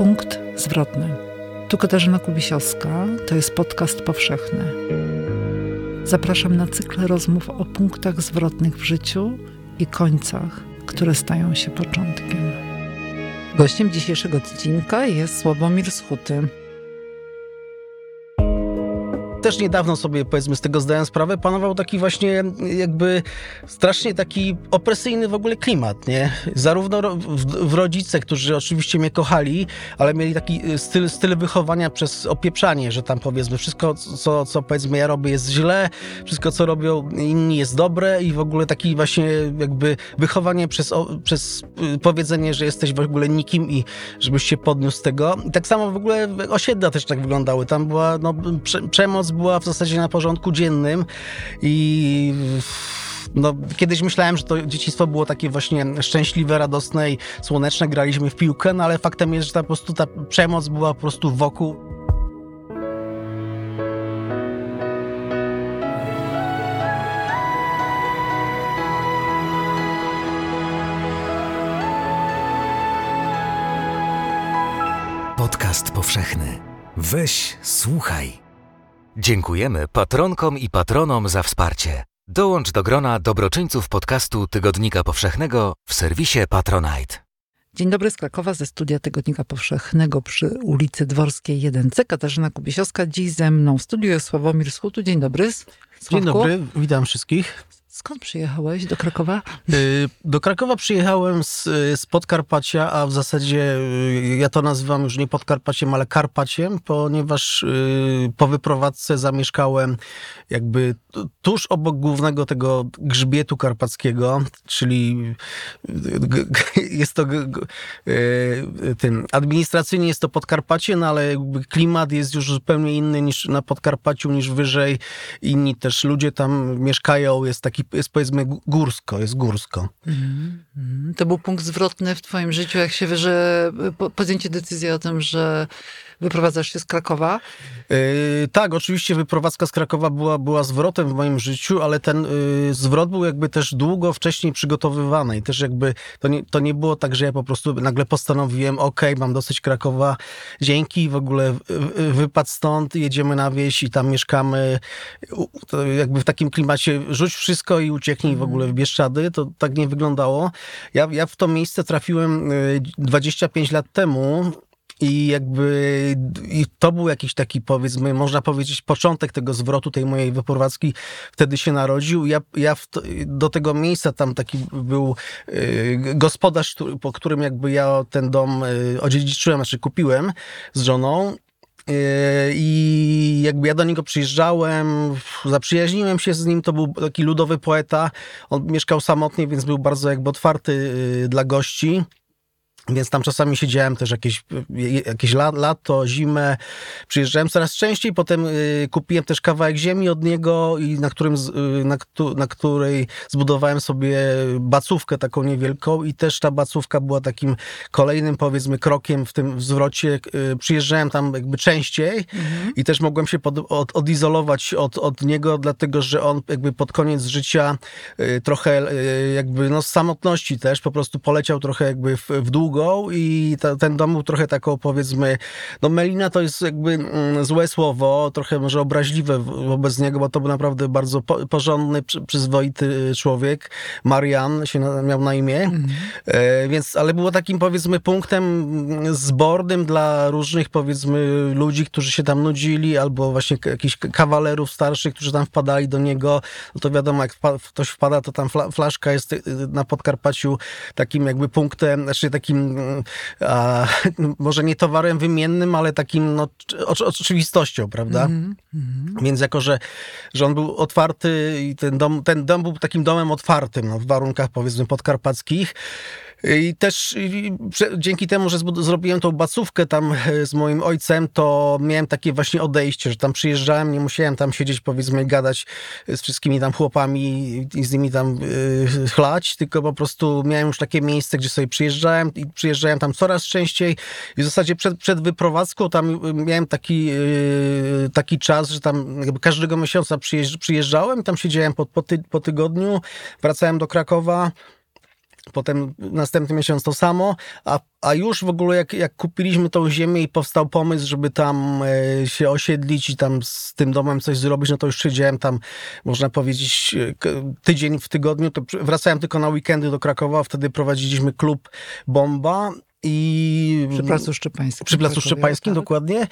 Punkt zwrotny. Tu Katarzyna Kubisiowska, to jest podcast powszechny. Zapraszam na cykl rozmów o punktach zwrotnych w życiu i końcach, które stają się początkiem. Gościem dzisiejszego odcinka jest Sławomir Schuty też niedawno sobie, powiedzmy, z tego zdałem sprawę, panował taki właśnie jakby strasznie taki opresyjny w ogóle klimat, nie? Zarówno w, w rodzice, którzy oczywiście mnie kochali, ale mieli taki styl, styl wychowania przez opieprzanie, że tam powiedzmy wszystko, co, co powiedzmy ja robię jest źle, wszystko, co robią inni jest dobre i w ogóle taki właśnie jakby wychowanie przez, przez y, powiedzenie, że jesteś w ogóle nikim i żebyś się podniósł z tego. I tak samo w ogóle osiedla też tak wyglądały. Tam była no, prze, była w zasadzie na porządku dziennym i no, kiedyś myślałem, że to dzieciństwo było takie właśnie szczęśliwe, radosne i słoneczne, graliśmy w piłkę, no ale faktem jest, że ta, po prostu ta przemoc była po prostu wokół. Podcast powszechny. Weź, słuchaj. Dziękujemy patronkom i patronom za wsparcie. Dołącz do grona dobroczyńców podcastu Tygodnika Powszechnego w serwisie Patronite. Dzień dobry z Krakowa, ze studia Tygodnika Powszechnego przy ulicy Dworskiej 1C. Katarzyna Kubisiowska, dziś ze mną w studiu jest Sławomir Schutu. Dzień dobry. Sławku. Dzień dobry, witam wszystkich. Skąd przyjechałeś do Krakowa? Y, do Krakowa przyjechałem z, z Podkarpacia, a w zasadzie y, ja to nazywam już nie Podkarpaciem, ale Karpaciem, ponieważ y, po wyprowadzce zamieszkałem jakby tuż obok głównego tego grzbietu karpackiego, czyli jest to tym, administracyjnie jest to Podkarpacie, no ale klimat jest już zupełnie inny niż na Podkarpaciu, niż wyżej. Inni też ludzie tam mieszkają, jest taki jest powiedzmy górsko, jest górsko. Mm, mm. To był punkt zwrotny w twoim życiu, jak się wie, że podjęcie decyzji o tym, że wyprowadzasz się z Krakowa? Yy, tak, oczywiście wyprowadzka z Krakowa była, była zwrotem w moim życiu, ale ten yy, zwrot był jakby też długo wcześniej przygotowywany i też jakby to nie, to nie było tak, że ja po prostu nagle postanowiłem, ok, mam dosyć Krakowa, dzięki, w ogóle wypad stąd, jedziemy na wieś i tam mieszkamy, jakby w takim klimacie rzuć wszystko i ucieknij w ogóle w Bieszczady, to tak nie wyglądało. Ja, ja w to miejsce trafiłem 25 yy, lat temu, i jakby i to był jakiś taki, powiedzmy, można powiedzieć, początek tego zwrotu, tej mojej wyprowadzki. Wtedy się narodził. Ja, ja to, do tego miejsca tam taki był y, gospodarz, po którym jakby ja ten dom y, odziedziczyłem, znaczy kupiłem z żoną. Y, I jakby ja do niego przyjeżdżałem, zaprzyjaźniłem się z nim, to był taki ludowy poeta. On mieszkał samotnie, więc był bardzo jakby otwarty y, dla gości. Więc tam czasami siedziałem też jakieś, jakieś lato, zimę. Przyjeżdżałem coraz częściej, potem y, kupiłem też kawałek ziemi od niego i na, którym, y, na, na której zbudowałem sobie bacówkę taką niewielką i też ta bacówka była takim kolejnym powiedzmy krokiem w tym zwrocie. Y, przyjeżdżałem tam jakby częściej mhm. i też mogłem się pod, od, odizolować od, od niego, dlatego że on jakby pod koniec życia trochę jakby no z samotności też po prostu poleciał trochę jakby w, w długo i ta, ten dom był trochę taką powiedzmy, no Melina to jest jakby mm, złe słowo, trochę może obraźliwe wobec niego, bo to był naprawdę bardzo po, porządny, przy, przyzwoity człowiek. Marian się na, miał na imię, mhm. e, więc, ale było takim powiedzmy punktem zbornym dla różnych powiedzmy ludzi, którzy się tam nudzili, albo właśnie jakichś kawalerów starszych, którzy tam wpadali do niego, no to wiadomo, jak ktoś wpada, to tam flaszka jest y, na Podkarpaciu takim jakby punktem, znaczy takim a, może nie towarem wymiennym, ale takim no, oczywistością, prawda? Mm -hmm. Więc jako, że, że on był otwarty i ten dom, ten dom był takim domem otwartym no, w warunkach powiedzmy podkarpackich, i też dzięki temu, że zrobiłem tą bacówkę tam e, z moim ojcem, to miałem takie właśnie odejście, że tam przyjeżdżałem, nie musiałem tam siedzieć, powiedzmy, gadać z wszystkimi tam chłopami i z nimi tam yy, chlać, tylko po prostu miałem już takie miejsce, gdzie sobie przyjeżdżałem i przyjeżdżałem tam coraz częściej. I w zasadzie przed, przed wyprowadzką tam miałem taki, yy, taki czas, że tam każdego miesiąca przyjeżdżałem tam siedziałem po, po, ty, po tygodniu, wracałem do Krakowa, Potem następny miesiąc to samo, a, a już w ogóle jak, jak kupiliśmy tą ziemię i powstał pomysł, żeby tam e, się osiedlić i tam z tym domem coś zrobić, no to już siedziałem tam, można powiedzieć, e, tydzień w tygodniu, to wracałem tylko na weekendy do Krakowa, wtedy prowadziliśmy klub Bomba i... Przy Placu Szczepańskim. Przy Placu Szczepańskim, tak? dokładnie.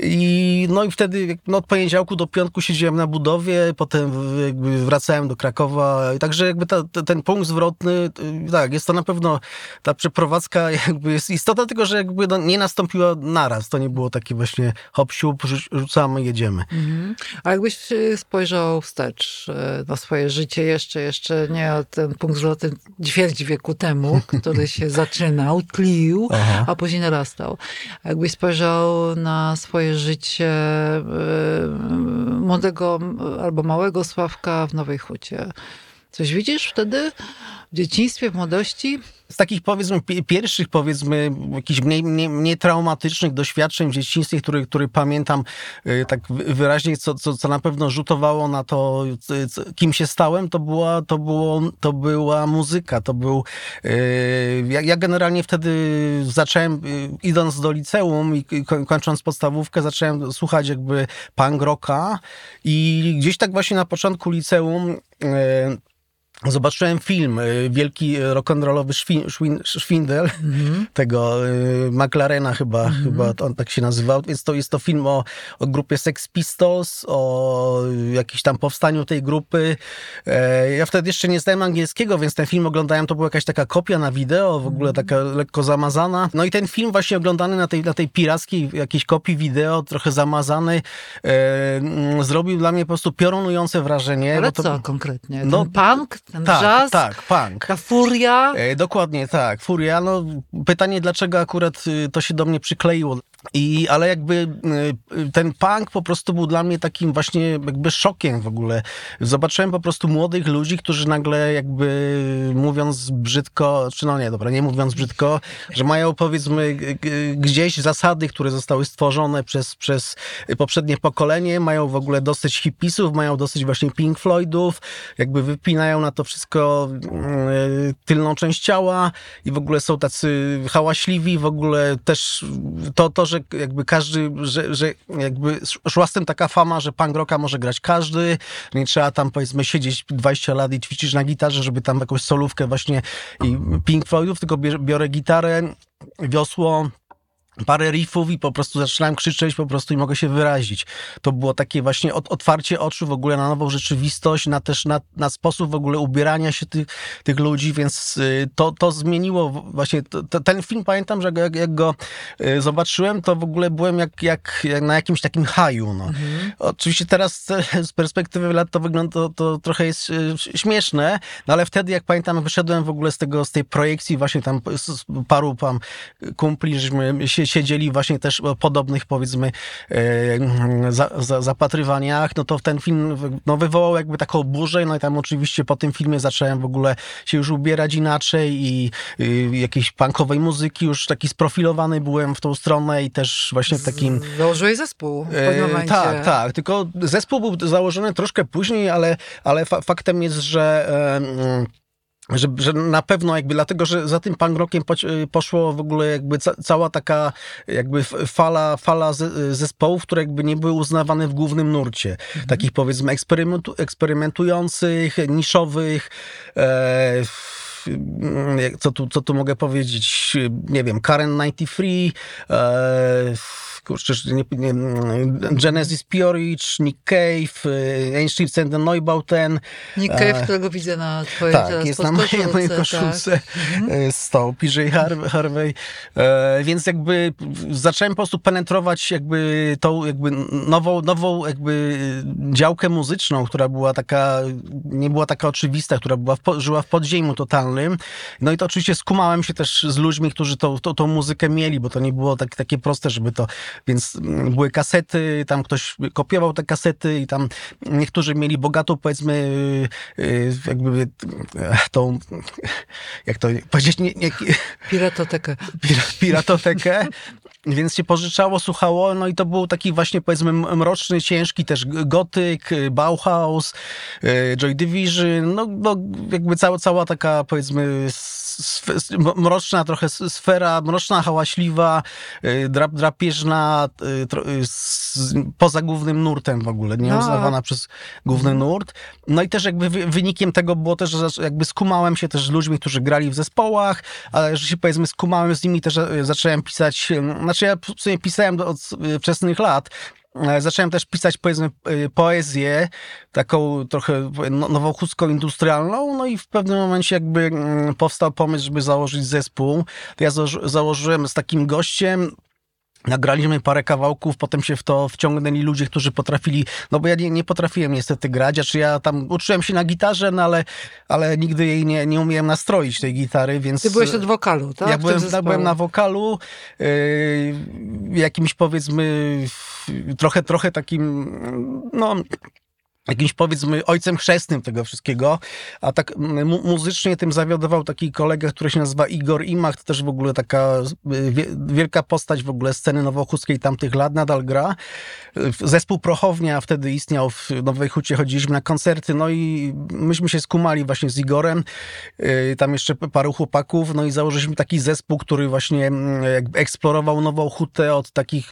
I, no i wtedy no, od poniedziałku do piątku siedziałem na budowie, potem jakby wracałem do Krakowa. I Także jakby ta, ten punkt zwrotny, y, tak, jest to na pewno, ta przeprowadzka jakby jest istotna, tylko że jakby no, nie nastąpiła naraz. To nie było takie właśnie hop siup, rzu- rzucamy, jedziemy. Mhm. A jakbyś y, spojrzał wstecz y, na swoje życie jeszcze, jeszcze nie ten punkt zwrotny ćwierć wieku temu, który się zaczynał, tlił, Aha. a później narastał. Jakbyś spojrzał na swoje życie y, młodego albo małego Sławka w Nowej Hucie, coś widzisz wtedy? W dzieciństwie, w młodości? z takich powiedzmy pi- pierwszych powiedzmy jakichś mniej, mniej, mniej traumatycznych doświadczeń w dzieciństwie, które, które pamiętam y, tak wy- wyraźnie, co, co, co na pewno rzutowało na to, kim się stałem, to była, to było, to była muzyka, to był y, ja, ja generalnie wtedy zacząłem, y, idąc do liceum i i koń- kończąc podstawówkę, zacząłem słuchać jakby punk rocka i gdzieś tak właśnie na początku liceum Zobaczyłem film, y, wielki rock'n'rollowy szwin, szwin, szwindel tego y, McLarena chyba, chyba on tak się nazywał, więc to jest to film o, o grupie Sex Pistols, o jakimś tam powstaniu tej grupy. E, Ja wtedy jeszcze nie znałem angielskiego, więc ten film oglądałem, to była jakaś taka kopia na wideo, w ogóle taka lekko zamazana. No i ten film właśnie oglądany na tej, na tej pirackiej jakiejś kopii wideo, trochę zamazany, e, zrobił dla mnie po prostu piorunujące wrażenie. Ale to, co konkretnie? No, punk, ten tak, jazz, tak, punk. ta furia? E, dokładnie tak, Furia. No, pytanie, dlaczego akurat y, to się do mnie przykleiło. I, ale jakby y, y, ten punk po prostu był dla mnie takim właśnie jakby szokiem w ogóle. Zobaczyłem po prostu młodych ludzi, którzy nagle jakby mówiąc brzydko, czy no nie, dobra, nie mówiąc brzydko, że mają powiedzmy gdzieś zasady, które zostały stworzone przez, przez poprzednie pokolenie, mają w ogóle dosyć hipisów, mają dosyć właśnie Pink Floydów, jakby wypinają na to wszystko y, tylną część ciała i w ogóle są tacy hałaśliwi, w ogóle też to, to że jakby każdy, że, że jakby szła z tym taka fama, że punk rocka może grać każdy, nie trzeba tam powiedzmy siedzieć 20 lat i ćwiczyć na gitarze, żeby tam jakąś solówkę właśnie i Pink Floydów, tylko biorę, gitarę, wiosło, parę riffów i po prostu zaczynałem krzyczeć po prostu i mogę się wyrazić. To było takie właśnie od, otwarcie oczu w ogóle na nową rzeczywistość, na też na, na sposób w ogóle ubierania się tych, tych ludzi, więc y, to, to zmieniło właśnie, to, ten film pamiętam, że jak, jak go y, zobaczyłem, to w ogóle byłem jak, jak, jak na jakimś takim haju. No. Oczywiście teraz z perspektywy lat to wygląda, to, to trochę jest e, śmieszne, no ale wtedy jak pamiętam wyszedłem w ogóle z tego, z tej projekcji właśnie tam paru tam kumpli, żeśmy się siedzieli właśnie też podobnych powiedzmy e, za, za, zapatrywaniach, no to ten film no, wywołał jakby taką burzę, no i tam oczywiście po tym filmie zacząłem w ogóle się już ubierać inaczej i y, jakiejś punkowej muzyki, już taki sprofilowany byłem w tą stronę i też właśnie w takim Założyłeś zespół w pewnym E, momencie. Tak, tak. Tylko zespół był założony troszkę później, ale, ale fa faktem jest, że. Że, że na pewno jakby dlatego, że za tym punk rockiem poci- poszło w ogóle jakby ca cała taka jakby fala, fala ze zespołów, które jakby nie były uznawane w głównym nurcie. Takich powiedzmy eksperymentu eksperymentujących, niszowych, e, jak- co tu, co tu mogę powiedzieć, nie wiem, Karen 93, e, kurczę, nie, nie, Genesis Peorage, Nick Cave, e, Einstein and the Neubauten, Nick Cave, E, którego widzę na twojej tak, jest na mojej, mojej tak. koszulce e, z tą PJ Harvey, Harvey. E, więc jakby zacząłem po prostu penetrować jakby tą jakby nową, nową jakby działkę muzyczną, która była taka, nie była taka oczywista, która była w, żyła w podziemiu totalnym. No i to oczywiście skumałem się też z ludźmi, którzy tą, tą, tą muzykę mieli, bo to nie było tak, takie proste, żeby to, więc mm, były kasety, tam ktoś kopiował te kasety i tam niektórzy mieli bogatą powiedzmy y, jakby e, tą, jak to powiedzieć, nie, nie, Piratotekę. pira- piratotekę, więc się pożyczało, słuchało, no i to był taki właśnie powiedzmy mroczny, ciężki też gotyk, y, Bauhaus, y, Joy Division, no, no jakby cała, cała taka powiedzmy mroczna trochę sfera, mroczna, hałaśliwa, y, drap, drapieżna, y, poza głównym nurtem w ogóle, nie no. uznawana przez główny nurt. No i też jakby wynikiem tego było też, że jakby skumałem się też z ludźmi, którzy grali w zespołach, ale że się powiedzmy skumałem z nimi też zacząłem pisać, znaczy ja w sumie pisałem od wczesnych lat, zacząłem też pisać, powiedzmy, e, poezję, taką trochę no, nowochódzką, industrialną, no i w pewnym momencie jakby mm, powstał pomysł, żeby założyć zespół. Ja założyłem z takim gościem, Nagraliśmy parę kawałków, potem się w to wciągnęli ludzie, którzy potrafili, no bo ja nie, nie potrafiłem niestety grać, znaczy ja tam uczyłem się na gitarze, no ale, ale nigdy jej nie, nie umiałem nastroić, tej gitary, więc... Ty byłeś od wokalu, tak? Ja byłem, byłem na wokalu, yy, jakimś powiedzmy trochę, trochę takim, no jakimś powiedzmy ojcem chrzestnym tego wszystkiego, a tak mu muzycznie tym zawiodował taki kolega, który się nazywa Igor Imach, to też w ogóle taka wielka postać w ogóle sceny nowochódzkiej tamtych lat, nadal gra. Zespół Prochownia wtedy istniał w Nowej Hucie, chodziliśmy na koncerty, no i myśmy się skumali właśnie z Igorem, y, tam jeszcze paru chłopaków, no i założyliśmy taki zespół, który właśnie jakby eksplorował Nową Hutę od takich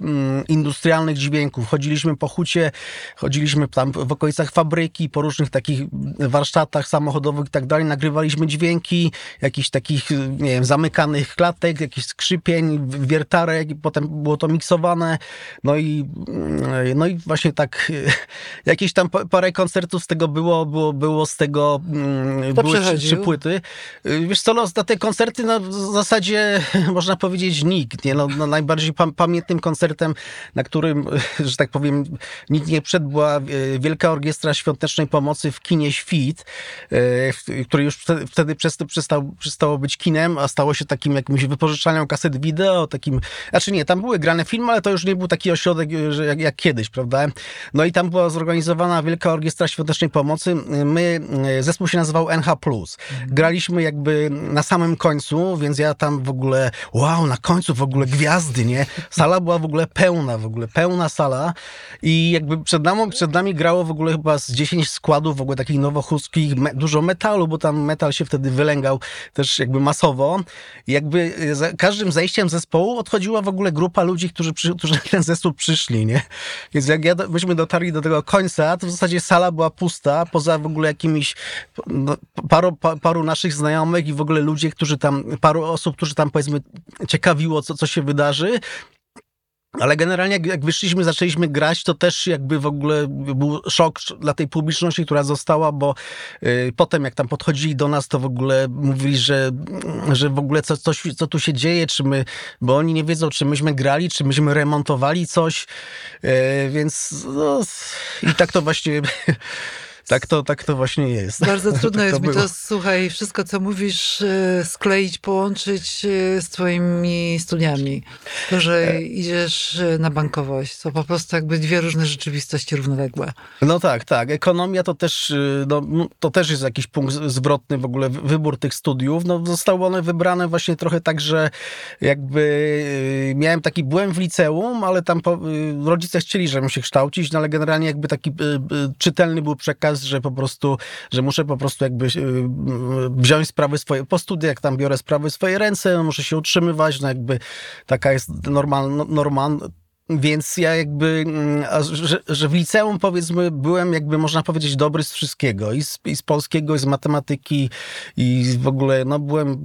industrialnych dźwięków. Chodziliśmy po hucie, chodziliśmy tam w okolicach fabryki, po różnych takich warsztatach samochodowych i tak dalej, nagrywaliśmy dźwięki jakichś takich, nie wiem, zamykanych klatek, jakichś skrzypień, wiertarek i potem było to miksowane. No i, no i właśnie tak jakieś tam parę koncertów z tego było, było, było z tego, mm, Kto były trzy, trzy, płyty. Wiesz co, no, na te koncerty no, w zasadzie można powiedzieć nikt, nie? No, no najbardziej pamiętnym koncertem, na którym, że tak powiem, nikt nie przed była e, Wielka Orkiestra Orkiestra Świątecznej Pomocy w kinie Świt, e, który już wtedy przestał, przestało być kinem, a stało się takim jakimś wypożyczalnią kaset wideo, takim, znaczy nie, tam były grane filmy, ale to już nie był taki ośrodek że jak, jak kiedyś, prawda? No i tam była zorganizowana Wielka Orkiestra Świątecznej Pomocy. My, e, zespół się nazywał NH+. Graliśmy jakby na samym końcu, więc ja tam w ogóle, wow, na końcu w ogóle gwiazdy, nie? Sala była w ogóle pełna, w ogóle pełna sala i jakby przed nami, przed nami grało w ogóle chyba z 10 składów w ogóle takich nowochódzkich, me, dużo metalu, bo tam metal się wtedy wylęgał też jakby masowo. I jakby za każdym zejściem zespołu odchodziła w ogóle grupa ludzi, którzy, przy, którzy na ten zespół przyszli, nie? Więc jak ja, myśmy dotarli do tego końca, to w zasadzie sala była pusta, poza w ogóle jakimiś no, paru, pa, paru naszych znajomych i w ogóle ludzie, którzy tam, paru osób, którzy tam powiedzmy ciekawiło, co, co się wydarzy. Ale generalnie jak, jak wyszliśmy, zaczęliśmy grać, to też jakby w ogóle był szok dla tej publiczności, która została, bo y, potem jak tam podchodzili do nas, to w ogóle mówili, że, że w ogóle co, coś, co tu się dzieje, czy my, bo oni nie wiedzą, czy myśmy grali, czy myśmy remontowali coś, y, więc no, i tak to właśnie tak to, tak to właśnie jest. Bardzo trudno tak jest mi to, słuchaj, wszystko co mówisz, e, skleić, połączyć e, z twoimi studiami. To, że e. idziesz na bankowość, to po prostu jakby dwie różne rzeczywistości równoległe. No tak, tak. Ekonomia to też, no, to też jest jakiś punkt zwrotny w ogóle, wybór tych studiów. No, zostały one wybrane właśnie trochę tak, że jakby miałem taki, byłem w liceum, ale tam po, rodzice chcieli, żebym się kształcić, no ale generalnie jakby taki czytelny był przekaz że po prostu, że muszę po prostu jakby y, wziąć sprawy swoje, po studiach tam biorę sprawy w swoje ręce, muszę się utrzymywać, no jakby taka jest normalna, normal, więc ja jakby, mm, że, że, w liceum powiedzmy byłem jakby można powiedzieć dobry z wszystkiego. I z, i z polskiego, i z matematyki, i w ogóle no byłem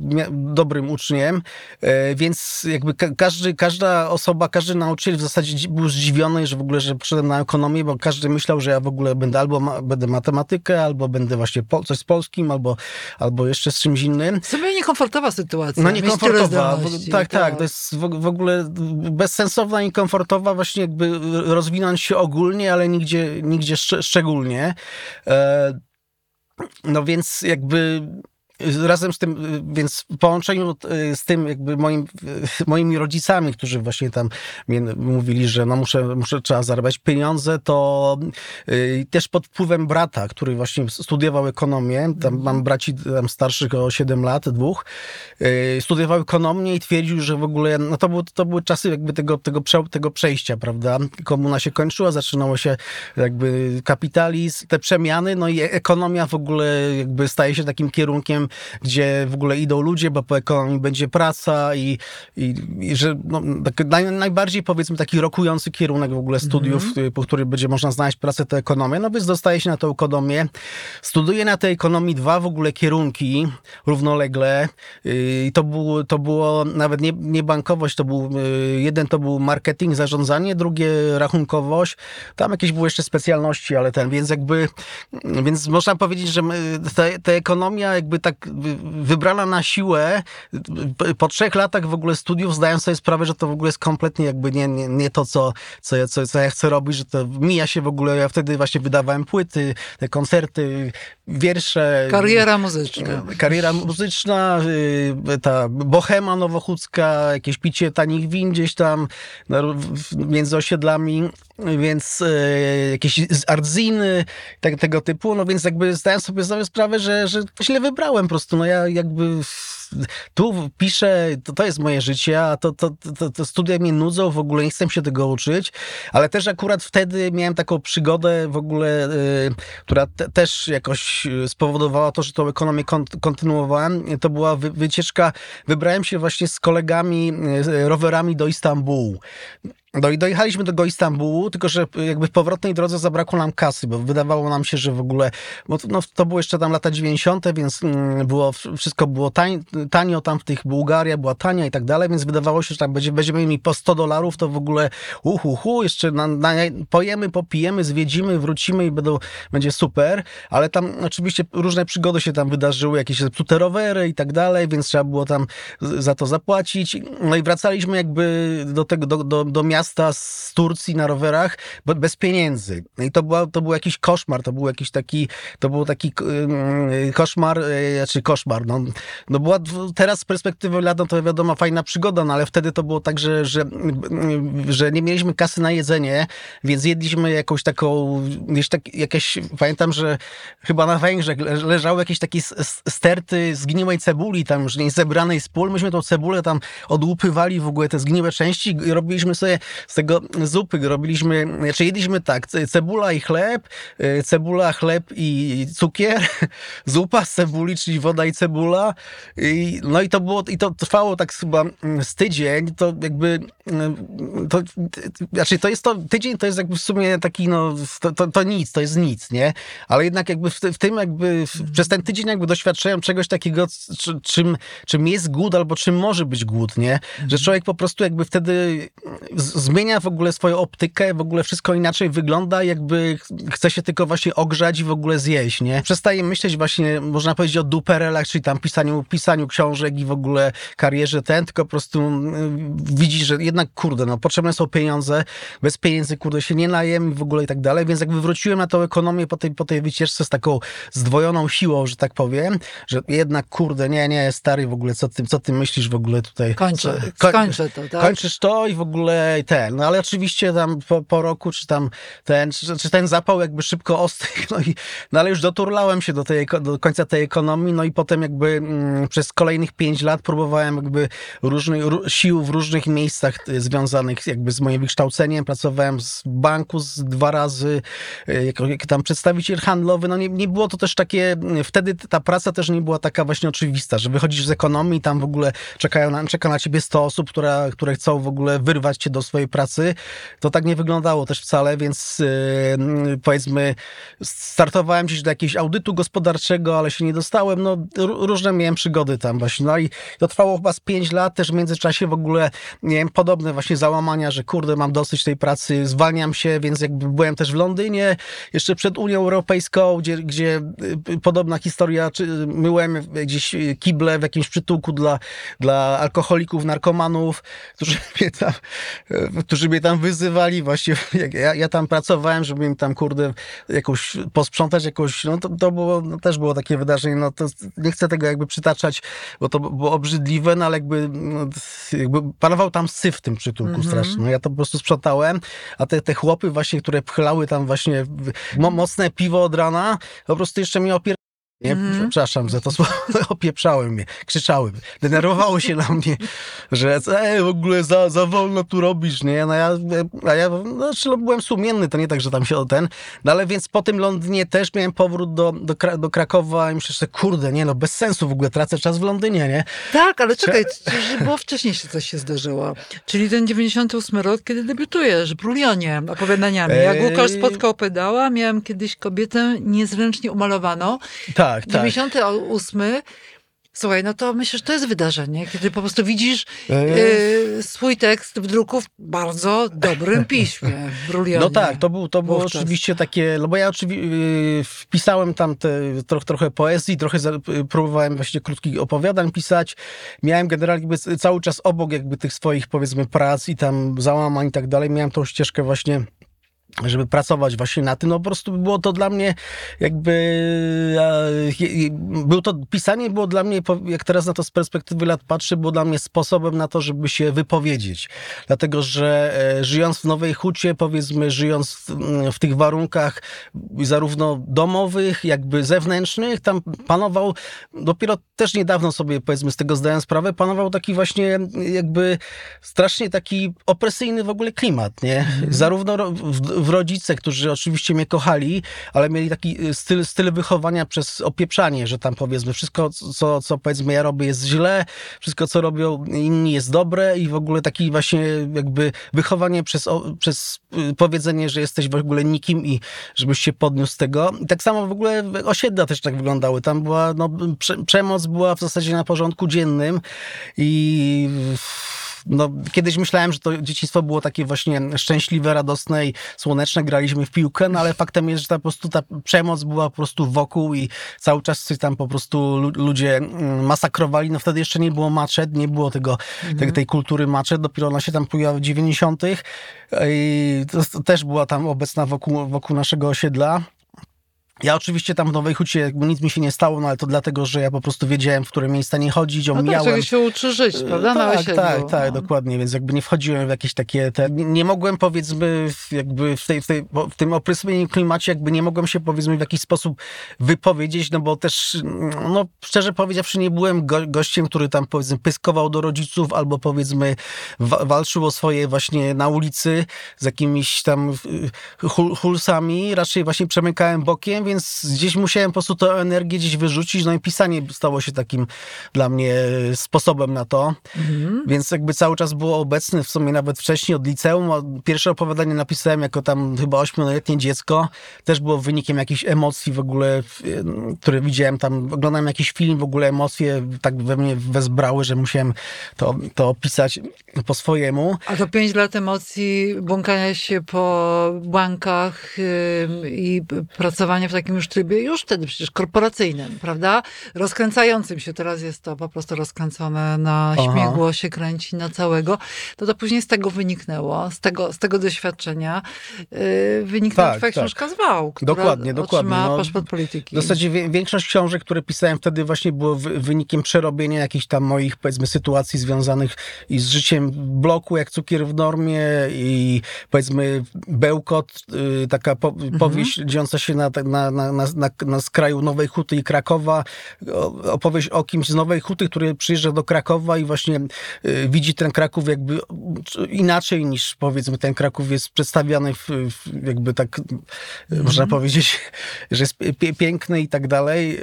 dobrym uczniem. E, więc jakby każdy, każda osoba, każdy nauczyciel w zasadzie był zdziwiony, że w ogóle, że przyszedłem na ekonomię, bo każdy myślał, że ja w ogóle będę albo ma, będę matematykę, albo będę właśnie po, coś z polskim, albo, albo jeszcze z czymś innym. Sobie niekomfortowa sytuacja. No niekomfortowa. Tak, tak, tak. To jest w, w ogóle bezsensowna, niekomfortowa sportowa właśnie jakby rozwinąć się ogólnie, ale nigdzie, nigdzie szcz szczególnie. E, no więc jakby razem z tym, więc w połączeniu e, z tym jakby moim, moimi rodzicami, którzy właśnie tam mówili, że no muszę, muszę trzeba zarabiać pieniądze, to y, też pod wpływem brata, który właśnie studiował ekonomię, tam mam braci tam starszych o 7 lat, dwóch, y, studiował ekonomię i twierdził, że w ogóle, no to, był, to były czasy jakby tego, tego, prze, tego przejścia, prawda? Komuna się kończyła, zaczynało się jakby kapitalizm, te przemiany, no i ekonomia w ogóle jakby staje się takim kierunkiem gdzie w ogóle idą ludzie, bo po ekonomii będzie praca i, i, i że no, tak naj, najbardziej powiedzmy taki rokujący kierunek w ogóle studiów, Mhm. po którym będzie można znaleźć pracę, to ekonomia. No więc dostaje się na tę ekonomię. Studiuję na tej ekonomii dwa w ogóle kierunki równolegle. Yy, I to, było, to było nawet nie, nie bankowość, to był, yy, jeden to był marketing, zarządzanie, drugie rachunkowość. Tam jakieś były jeszcze specjalności, ale ten, więc jakby, więc można powiedzieć, że my- ta, ta ekonomia jakby tak wybrana na siłę, po trzech latach w ogóle studiów zdaję sobie sprawę, że to w ogóle jest kompletnie jakby nie, nie, nie to, co, co, ja, co, co ja chcę robić, że to mija się w ogóle, ja wtedy właśnie wydawałem płyty, te koncerty, wiersze. Kariera muzyczna. Kariera muzyczna, y, ta bohema nowochódzka, jakieś picie tanich win gdzieś tam w- między osiedlami, więc y, jakieś artziny, tak, tego typu, no więc jakby zdałem sobie sprawę, że, że źle wybrałem po prostu, no ja jakby tu piszę, to, to jest moje życie, a to, to, to, to studia mnie nudzą, w ogóle nie chcę się tego uczyć, ale też akurat wtedy miałem taką przygodę w ogóle, y, która te, też jakoś y, spowodowała to, że tą ekonomię kont- kontynuowałem. To była wy, wycieczka, wybrałem się właśnie z kolegami rowerami do Istambułu. No i dojechaliśmy do Istambułu, tylko że jakby w powrotnej drodze zabrakło nam kasy, bo wydawało nam się, że w ogóle, bo to, no, to były jeszcze tam lata 90., więc mm, było, wszystko było tań, tanio tam w tych Bułgaria, była tania i tak dalej, więc wydawało się, że tam będzie, będziemy mieli po 100 dolarów, to w ogóle uhu, hu, jeszcze na, na, pojemy, popijemy, zwiedzimy, wrócimy i będą, będzie super, ale tam oczywiście różne przygody się tam wydarzyły, jakieś zepsute rowery i tak dalej, więc trzeba było tam za to zapłacić. No i wracaliśmy jakby do tego, do, do, do miasta z Turcji na rowerach be- bez pieniędzy. No I to, była, to był jakiś koszmar, to był jakiś taki, to był taki yy, koszmar, yy, znaczy koszmar, no, no była teraz z perspektywy lat, no to wiadomo, fajna przygoda, no ale wtedy to było tak, że, że, yy, że nie mieliśmy kasy na jedzenie, więc jedliśmy jakąś taką, tak, jakieś, pamiętam, że chyba na Węgrzech le- leżały jakieś takie sterty zgniłej cebuli, tam już nie zebranej z pól. Myśmy tą cebulę tam odłupywali w ogóle te zgniłe części i robiliśmy sobie z tego zupy. Robiliśmy, znaczy jedliśmy tak, ce- cebula i chleb, y, cebula, chleb i cukier, zupa z cebuli, czyli woda i cebula. I, no i to było, i to trwało tak chyba mm, z tydzień, to jakby, mm, to, znaczy to jest to, tydzień to jest jakby w sumie taki, no, to, to, to nic, to jest nic, nie? Ale jednak jakby w, w tym jakby, w, przez ten tydzień jakby doświadczałem czegoś takiego, c- czym, czym jest głód albo czym może być głód, nie? Że człowiek po prostu jakby wtedy z- zmienia w ogóle swoją optykę, w ogóle wszystko inaczej wygląda, jakby ch- chce się tylko właśnie ogrzać i w ogóle zjeść, nie? Przestaje myśleć właśnie, można powiedzieć o duperelach, czyli tam pisaniu, pisaniu książek i w ogóle karierze ten, tylko po prostu mm, widzi, że jednak kurde, no potrzebne są pieniądze, bez pieniędzy kurde się nie najem i w ogóle i tak dalej, więc jakby wróciłem na tą ekonomię po tej, po tej wycieczce z taką zdwojoną siłą, że tak powiem, że jednak kurde, nie, nie, stary w ogóle, co ty, co ty myślisz w ogóle tutaj? Kończę, Co- skończę to, tak? Kończysz to i w ogóle ten, no ale oczywiście tam po, po roku, czy tam ten, czy, czy ten zapał jakby szybko ostygł, no i, no ale już doturlałem się do tej, do końca tej ekonomii, no i potem jakby mm, przez kolejnych pięć lat próbowałem jakby różnych ró- sił w różnych miejscach y, związanych jakby z moim wykształceniem, pracowałem z banku z dwa razy, y, jako, jako tam przedstawiciel handlowy, no nie, nie było to też takie, y, wtedy ta praca też nie była taka właśnie oczywista, że wychodzisz z ekonomii tam w ogóle czekają na, czeka na ciebie 100 osób, która, które chcą w ogóle wyrwać cię do swojej pracy. To tak nie wyglądało też wcale, więc yy, powiedzmy startowałem gdzieś do jakiegoś audytu gospodarczego, ale się nie dostałem. No ró- różne miałem przygody tam właśnie. No i to trwało chyba z 5 lat, też w międzyczasie w ogóle miałem podobne właśnie załamania, że kurde, mam dosyć tej pracy, zwalniam się, więc jakby byłem też w Londynie, jeszcze przed Unią Europejską, gdzie, gdzie y, podobna historia, czy myłem gdzieś kible w jakimś przytułku dla, dla alkoholików, narkomanów, którzy mnie tam, którzy mnie tam wyzywali właśnie, ja, ja tam pracowałem, żeby im tam, kurde, jakąś, posprzątać jakąś, no to, to było, no też było takie wydarzenie, no to nie chcę tego jakby przytaczać, bo to było obrzydliwe, no ale jakby, no, jakby panował tam syf w tym przytułku strasznie, no ja to po prostu sprzątałem, a te, te chłopy właśnie, które pchlały tam właśnie mocne piwo od rana, po prostu jeszcze mnie opier Nie, przepraszam za to słowo, opieprzały mnie, krzyczały, denerwowały się na mnie, że e, w ogóle za, za wolno tu robisz, nie? No ja, a ja no, znaczy, no, byłem sumienny, to nie tak, że tam się o ten, no ale więc po tym Londynie też miałem powrót do, do, do Krakowa i myślę, że kurde, nie no, bez sensu w ogóle, tracę czas w Londynie, nie? Tak, ale czekaj, że było wcześniej się coś się zdarzyło. Czyli ten 98 rok, kiedy debiutujesz w Brulionie opowiadaniami. Jak. Łukasz spotkał pedała, miałem kiedyś kobietę niezręcznie umalowaną. Tak, tak. 98. Słuchaj, no to myślę, że to jest wydarzenie, kiedy po prostu widzisz Eee. y, swój tekst w druku w bardzo dobrym piśmie, w Brulionie. No tak, to, był, to było Wówczas. oczywiście takie, no bo ja oczywiście wpisałem tam te, troch, trochę poezji, trochę za, y, próbowałem właśnie krótkich opowiadań pisać. Miałem generalnie cały czas obok jakby tych swoich powiedzmy prac i tam załamań i tak dalej, miałem tą ścieżkę właśnie żeby pracować właśnie na tym, no po prostu było to dla mnie jakby, e, był to, pisanie było dla mnie, jak teraz na to z perspektywy lat patrzę, było dla mnie sposobem na to, żeby się wypowiedzieć. Dlatego, że e, żyjąc w Nowej Hucie, powiedzmy, żyjąc w, w tych warunkach zarówno domowych, jakby zewnętrznych, tam panował, dopiero też niedawno sobie, powiedzmy, z tego zdałem sprawę, panował taki właśnie jakby strasznie taki opresyjny w ogóle klimat, nie? Zarówno ro- w, w rodzice, którzy oczywiście mnie kochali, ale mieli taki y, styl, styl wychowania przez opieprzanie, że tam powiedzmy wszystko, co, co powiedzmy ja robię jest źle, wszystko, co robią inni jest dobre i w ogóle taki właśnie jakby wychowanie przez, przez y, powiedzenie, że jesteś w ogóle nikim i żebyś się podniósł z tego. I tak samo w ogóle osiedla też tak wyglądały. Tam była, no, prze, przemoc była w zasadzie na porządku dziennym i no, kiedyś myślałem, że to dzieciństwo było takie właśnie szczęśliwe, radosne i słoneczne, graliśmy w piłkę, no ale faktem jest, że ta, po prostu ta przemoc była po prostu wokół i cały czas się tam po prostu lu- ludzie mm, masakrowali. No wtedy jeszcze nie było maczet, nie było tego, tej, tej kultury maczet, dopiero ona się tam pojawiła w 90. I to, to też była tam obecna wokół, wokół naszego osiedla. Ja oczywiście tam w Nowej Hucie jakby nic mi się nie stało, no ale to dlatego, że ja po prostu wiedziałem, w które miejsca nie chodzić, No tak, omijałem. się uczy żyć, prawda? Na tak, tak, tak, No. dokładnie, więc jakby nie wchodziłem w jakieś takie, te, nie, mogłem powiedzmy jakby w, tej, w, tej, w tym opresyjnym klimacie jakby nie mogłem się powiedzmy w jakiś sposób wypowiedzieć, no bo też, no szczerze powiedziawszy nie byłem go, gościem, który tam powiedzmy pyskował do rodziców albo powiedzmy wa, walczył o swoje właśnie na ulicy z jakimiś tam y, hul, hulsami, raczej właśnie przemykałem bokiem, więc gdzieś musiałem po prostu tę energię gdzieś wyrzucić, no i pisanie stało się takim dla mnie sposobem na to. Mhm. Więc jakby cały czas było obecny, w sumie nawet wcześniej od liceum. Pierwsze opowiadanie napisałem jako tam chyba ośmioletnie dziecko. Też było wynikiem jakichś emocji w ogóle, w- które widziałem tam. Oglądałem jakiś film, w ogóle emocje tak we mnie wezbrały, że musiałem to, to opisać po swojemu. A to pięć lat emocji, błąkania się po bankach ym, i pracowania w takim już trybie, już wtedy przecież korporacyjnym, prawda? Rozkręcającym się, teraz jest to po prostu rozkręcone na Aha. śmigło, się kręci na całego. To to później z tego wyniknęło, z tego, z tego doświadczenia yy, wyniknęła Tak, twoja tak. książka Zwał, która Dokładnie, dokładnie. No, paszport polityki. W zasadzie większość książek, które pisałem wtedy właśnie było wy- wynikiem przerobienia jakichś tam moich powiedzmy sytuacji związanych i z życiem bloku, jak cukier w normie i powiedzmy Bełkot, y, taka po, powieść dziejąca się na, na, na, na, na, na skraju Nowej Huty i Krakowa. Opowieść o kimś z Nowej Huty, który przyjeżdża do Krakowa i właśnie y, widzi ten Kraków jakby inaczej niż powiedzmy ten Kraków jest przedstawiany w, w jakby tak można powiedzieć, że jest piękny i tak dalej,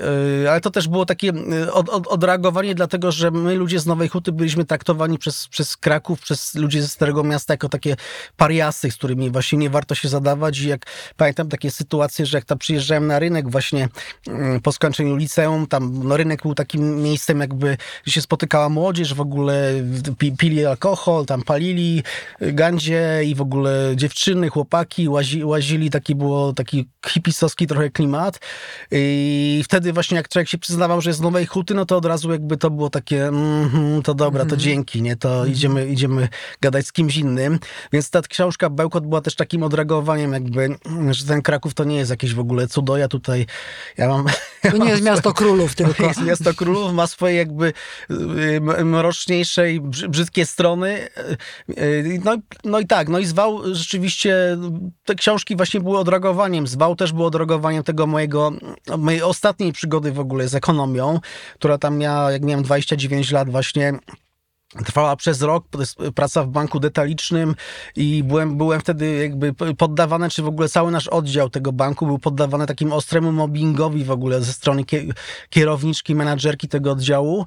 ale to też było takie od, od, odreagowanie, dlatego że my ludzie z Nowej Huty byliśmy traktowani przez, przez Kraków, przez ludzi ze Starego Miasta jako takie pariasy, z którymi właśnie nie warto się zadawać. I jak pamiętam takie sytuacje, że jak tam przyjeżdżałem na rynek właśnie yy, po skończeniu liceum, tam no, rynek był takim miejscem jakby, gdzie się spotykała młodzież, w ogóle pi, pili alkohol, tam palili y, gandzie i w ogóle dziewczyny, chłopaki łazi, łazili, taki było taki hipisowski trochę klimat. I wtedy właśnie jak człowiek się przyznawał, że jest z Nowej Huty, no to od razu jakby to było takie mm, to dobra, to dzięki, nie, to idziemy, idziemy gadać z kimś innym, więc ta książka Bełkot była też takim odreagowaniem jakby, że ten Kraków to nie jest jakieś w ogóle cudo, ja tutaj, ja mam... To nie jest miasto królów tylko. jest miasto królów, ma swoje jakby y, mroczniejsze i brzydkie strony. Y, no, no i tak, no i zwał rzeczywiście, te książki właśnie były odreagowaniem. Zwał też było odreagowaniem tego mojego, mojej ostatniej przygody w ogóle z ekonomią, która tam miała, jak miałem 29 lat właśnie, Trwała przez rok, praca w banku detalicznym i byłem, byłem wtedy jakby poddawany, czy w ogóle cały nasz oddział tego banku był poddawany takim ostremu mobbingowi w ogóle ze strony kierowniczki, menadżerki tego oddziału.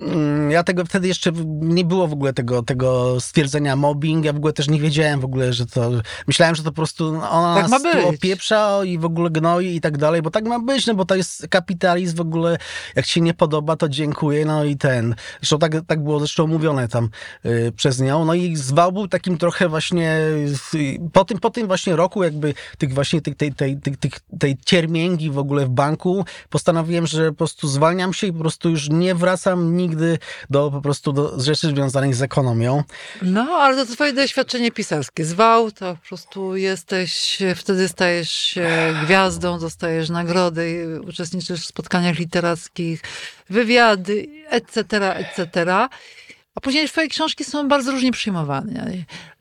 Mm, ja tego wtedy jeszcze nie było w ogóle tego, tego stwierdzenia mobbing, ja w ogóle też nie wiedziałem w ogóle, że to, myślałem, że to po prostu ona tak nas tu opieprza i w ogóle gnoi i tak dalej, bo tak ma być, no bo to jest kapitalizm w ogóle, jak ci się nie podoba, to dziękuję, no i ten. Zresztą tak tak, było zresztą mówione tam y, przez nią. No i zwał był takim trochę właśnie, po tym, po tym właśnie roku jakby tych właśnie tych, tej, tej, tej, tej, tej ciermięgi w ogóle w banku, postanowiłem, że po prostu zwalniam się i po prostu już nie wracam nigdy do po prostu do rzeczy związanych z ekonomią. No, ale to twoje doświadczenie pisarskie. Zwał, to po prostu jesteś, wtedy stajesz się gwiazdą, dostajesz nagrody, uczestniczysz w spotkaniach literackich, wywiady, etc., etc. A później twoje książki są bardzo różnie przyjmowane.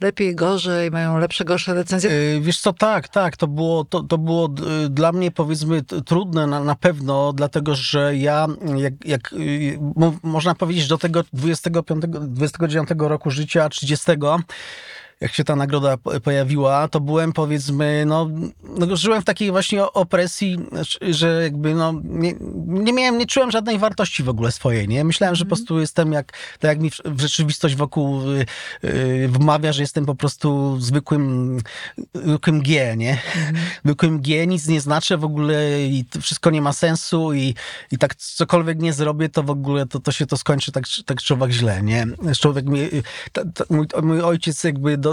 Lepiej, gorzej, mają lepsze, gorsze recenzje. Yy, wiesz co, tak, tak. To było, to, to było yy, dla mnie powiedzmy trudne na, na pewno, dlatego że ja, jak, jak yy, można powiedzieć, do tego 25, 29 roku życia, 30 jak się ta nagroda pojawiła, to byłem powiedzmy, no, no żyłem w takiej właśnie opresji, że jakby no, nie, nie miałem, nie czułem żadnej wartości w ogóle swojej, nie? Myślałem, że po mhm. prostu jestem jak, tak jak mi w rzeczywistość wokół yy, wmawia, że jestem po prostu zwykłym, zwykłym G, nie? Mhm. Zwykłym G, nic nie znaczę w ogóle i wszystko nie ma sensu i, i tak cokolwiek nie zrobię, to w ogóle to, to się to skończy tak, tak człowiek źle, nie? Człowiek mi, ta, ta, mój, mój ojciec jakby do,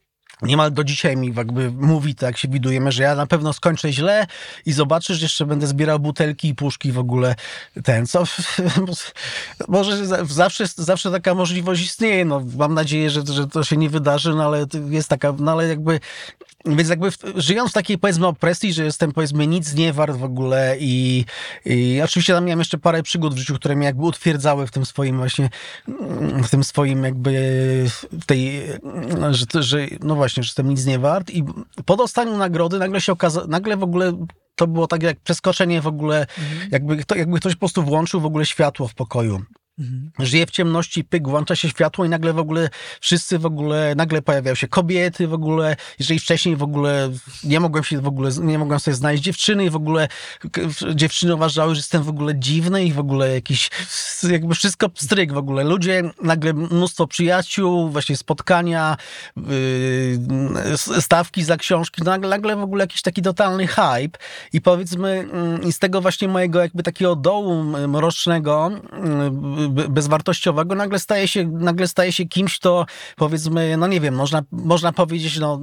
niemal do dzisiaj mi jakby mówi, tak się widujemy, że ja na pewno skończę źle i zobaczysz, jeszcze będę zbierał butelki i puszki w ogóle ten, co może zawsze, zawsze taka możliwość istnieje, no mam nadzieję, że, że to się nie wydarzy, no ale jest taka, no ale jakby więc jakby w, żyjąc w takiej powiedzmy opresji, że jestem powiedzmy nic nie wart w ogóle i, i oczywiście tam miałem jeszcze parę przygód w życiu, które mnie jakby utwierdzały w tym swoim właśnie, w tym swoim jakby w tej, że, że no właśnie, że jestem nic nie wart i po dostaniu nagrody nagle się okazało, nagle w ogóle to było tak jak przeskoczenie w ogóle, mhm. jakby, to, jakby ktoś po prostu włączył w ogóle światło w pokoju. Mhm. Żyje w ciemności, pyk, włącza się światło i nagle w ogóle wszyscy w ogóle, nagle pojawiają się kobiety w ogóle, jeżeli wcześniej w ogóle nie mogłem się w ogóle, nie mogłem sobie znaleźć dziewczyny i w ogóle dziewczyny uważały, że jestem w ogóle dziwny i w ogóle jakiś, jakby wszystko pstryk w ogóle. Ludzie, nagle mnóstwo przyjaciół, właśnie spotkania, yy, stawki za książki, nagle, nagle w ogóle jakiś taki totalny hype i powiedzmy yy, z tego właśnie mojego jakby takiego dołu mrocznego yy, bezwartościowego nagle staje się, nagle staje się kimś, to powiedzmy, no nie wiem, można, można powiedzieć, no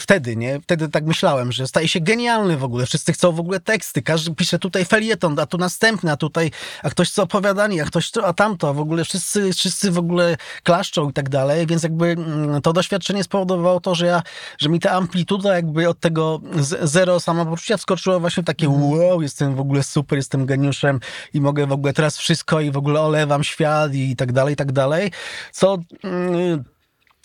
wtedy, nie? Wtedy tak myślałem, że staje się genialny w ogóle. Wszyscy chcą w ogóle teksty, każdy pisze tutaj felieton, a tu następny, a tutaj, a ktoś chce opowiadanie, a ktoś to, a tamto, a w ogóle wszyscy, wszyscy w ogóle klaszczą i tak dalej, więc jakby mm, to doświadczenie spowodowało to, że ja, że mi ta amplituda jakby od tego zero samopoczucia wskoczyła właśnie w takie mhm. wow, jestem w ogóle super, jestem geniuszem i mogę w ogóle teraz wszystko i w ogóle olewam świat i tak dalej, i tak dalej, co...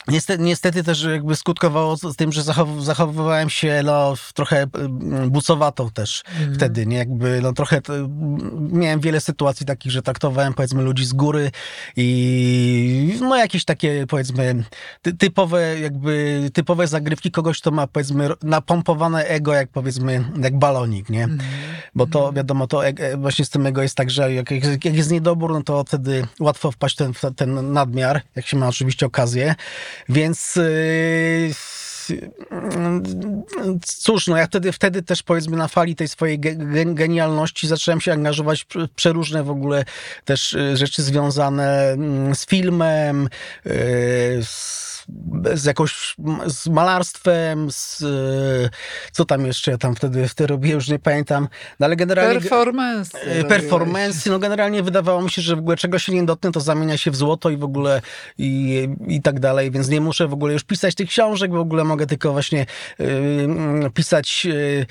Niestety, niestety też jakby skutkowało z tym, że zachow, zachowywałem się no, trochę mm, bucowato też mm. wtedy, nie? Jakby no trochę miałem wiele sytuacji takich, że traktowałem powiedzmy ludzi z góry i no jakieś takie powiedzmy typowe jakby typowe zagrywki kogoś, kto ma powiedzmy napompowane ego jak powiedzmy jak balonik, nie? Mm. Bo to mhm. wiadomo, to e, właśnie z tym ego jest tak, że jak, jak jest niedobór, no to wtedy łatwo wpaść ten, ten nadmiar, jak się ma oczywiście okazję. Więc yy, cóż, no ja wtedy, wtedy też powiedzmy na fali tej swojej genialności zacząłem się angażować w przeróżne w ogóle też y, rzeczy związane mm, z filmem, y, z z jakąś, z malarstwem, z, co tam jeszcze ja tam wtedy, wtedy robiłem, już nie pamiętam, no ale generalnie... Performance. Performance, no generalnie wydawało mi się, że w ogóle czego się nie dotknę, to zamienia się w złoto i w ogóle i, i tak dalej, więc nie muszę w ogóle już pisać tych książek, w ogóle mogę tylko właśnie yy, pisać, yy,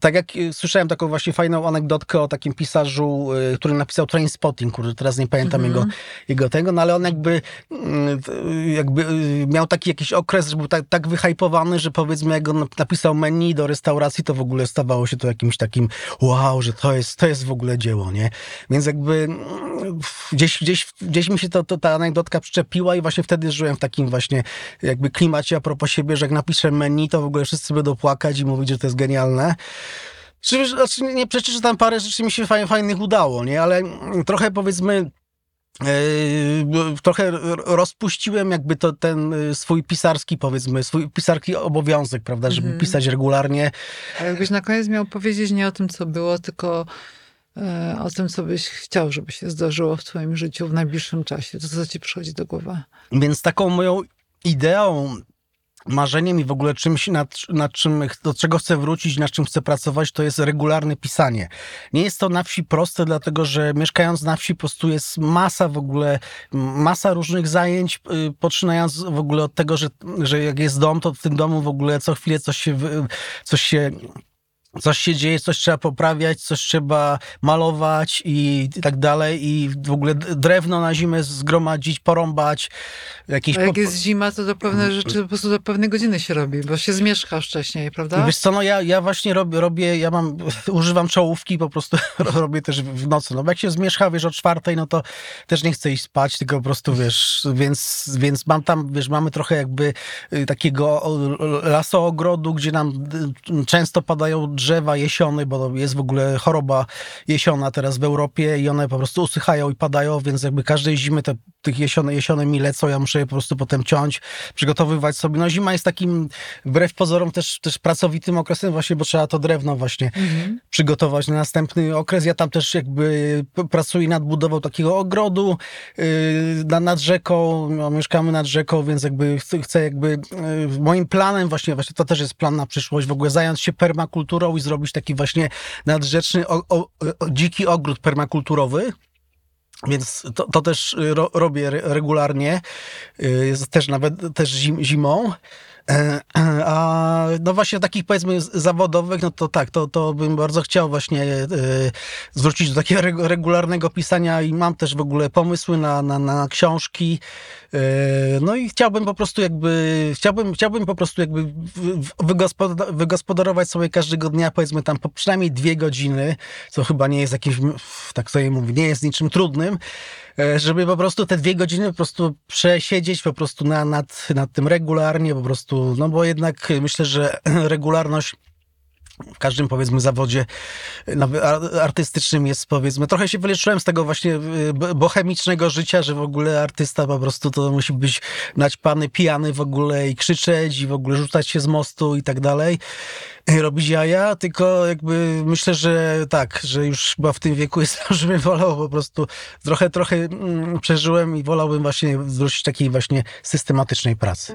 tak jak słyszałem taką właśnie fajną anegdotkę o takim pisarzu, yy, który napisał Trainspotting, który teraz nie pamiętam mm -hmm. jego, jego tego, no ale on jakby jakby miał taki jakiś okres, że był tak, tak wyhypowany, że powiedzmy jak on napisał menu do restauracji, to w ogóle stawało się to jakimś takim wow, że to jest, to jest w ogóle dzieło, nie? Więc jakby gdzieś, gdzieś, gdzieś mi się to, to, ta anegdotka przyczepiła i właśnie wtedy żyłem w takim właśnie jakby klimacie a propos siebie, że jak napiszę menu, to w ogóle wszyscy będą płakać i mówić, że to jest genialne. Znaczy, nie przecież, że tam parę rzeczy mi się fajnych udało, nie? Ale trochę powiedzmy trochę rozpuściłem jakby to ten y, swój pisarski, powiedzmy, swój pisarski obowiązek, prawda, żeby mm -hmm. pisać regularnie. A jakbyś na koniec miał powiedzieć nie o tym, co było, tylko e, o tym, co byś chciał, żeby się zdarzyło w twoim życiu w najbliższym czasie, to co ci przychodzi do głowy? Więc taką moją ideą marzeniem i w ogóle czymś, nad, nad czym, do czego chcę wrócić, nad czym chcę pracować, to jest regularne pisanie. Nie jest to na wsi proste, dlatego że mieszkając na wsi po prostu jest masa w ogóle, masa różnych zajęć, y, poczynając w ogóle od tego, że, że jak jest dom, to w tym domu w ogóle co chwilę coś się, coś się coś się dzieje, coś trzeba poprawiać, coś trzeba malować i tak dalej i w ogóle drewno na zimę zgromadzić, porąbać. Jakieś A jak po... jest zima, to do pewne mm. rzeczy po prostu do pewnej godziny się robi, bo się zmieszka wcześniej, prawda? Wiesz co, no ja, ja właśnie robię, robię, ja mam, używam czołówki, po prostu robię też w nocy. No bo jak się zmierzcha, wiesz, o czwartej, no to też nie chcę iść spać, tylko po prostu, wiesz, więc, więc mam tam, wiesz, mamy trochę jakby y, takiego lasoogrodu, gdzie nam y, często padają drzewa jesiony, bo jest w ogóle choroba jesiona teraz w Europie i one po prostu usychają i padają, więc jakby każdej zimy te, tych jesiony, jesiony mi lecą, ja muszę je po prostu potem ciąć, przygotowywać sobie. No zima jest takim wbrew pozorom też, też pracowitym okresem właśnie, bo trzeba to drewno właśnie mhm. przygotować na następny okres. Ja tam też jakby pracuję nad budową takiego ogrodu yy, nad rzeką, no, mieszkamy nad rzeką, więc jakby chcę jakby yy, moim planem właśnie, właśnie to też jest plan na przyszłość, w ogóle zająć się permakulturą i zrobić taki właśnie nadrzeczny, o, o, o, dziki ogród permakulturowy. Więc to, to też ro, robię regularnie, y, też nawet też zim, zimą. E, a no właśnie takich powiedzmy zawodowych, no to tak, to, to bym bardzo chciał właśnie e, zwrócić do takiego regularnego pisania i mam też w ogóle pomysły na, na, na książki. E, no i chciałbym po prostu jakby, chciałbym, chciałbym po prostu jakby wygospodarować sobie każdego dnia powiedzmy tam po przynajmniej dwie godziny, co chyba nie jest jakimś, tak sobie mówię, nie jest niczym trudnym, E, żeby po prostu te dwie godziny po prostu przesiedzieć po prostu na, nad, nad tym regularnie, po prostu, no bo jednak myślę, że regularność w każdym powiedzmy zawodzie artystycznym jest powiedzmy, trochę się wyleczyłem z tego właśnie e, bohemicznego życia, że w ogóle artysta po prostu to musi być naćpany, pijany w ogóle i krzyczeć i w ogóle rzucać się z mostu i tak dalej robić jaja, tylko jakby myślę, że tak, że już chyba w tym wieku jest, żebym wolał po prostu trochę, trochę mm, przeżyłem i wolałbym właśnie zwrócić takiej właśnie systematycznej pracy.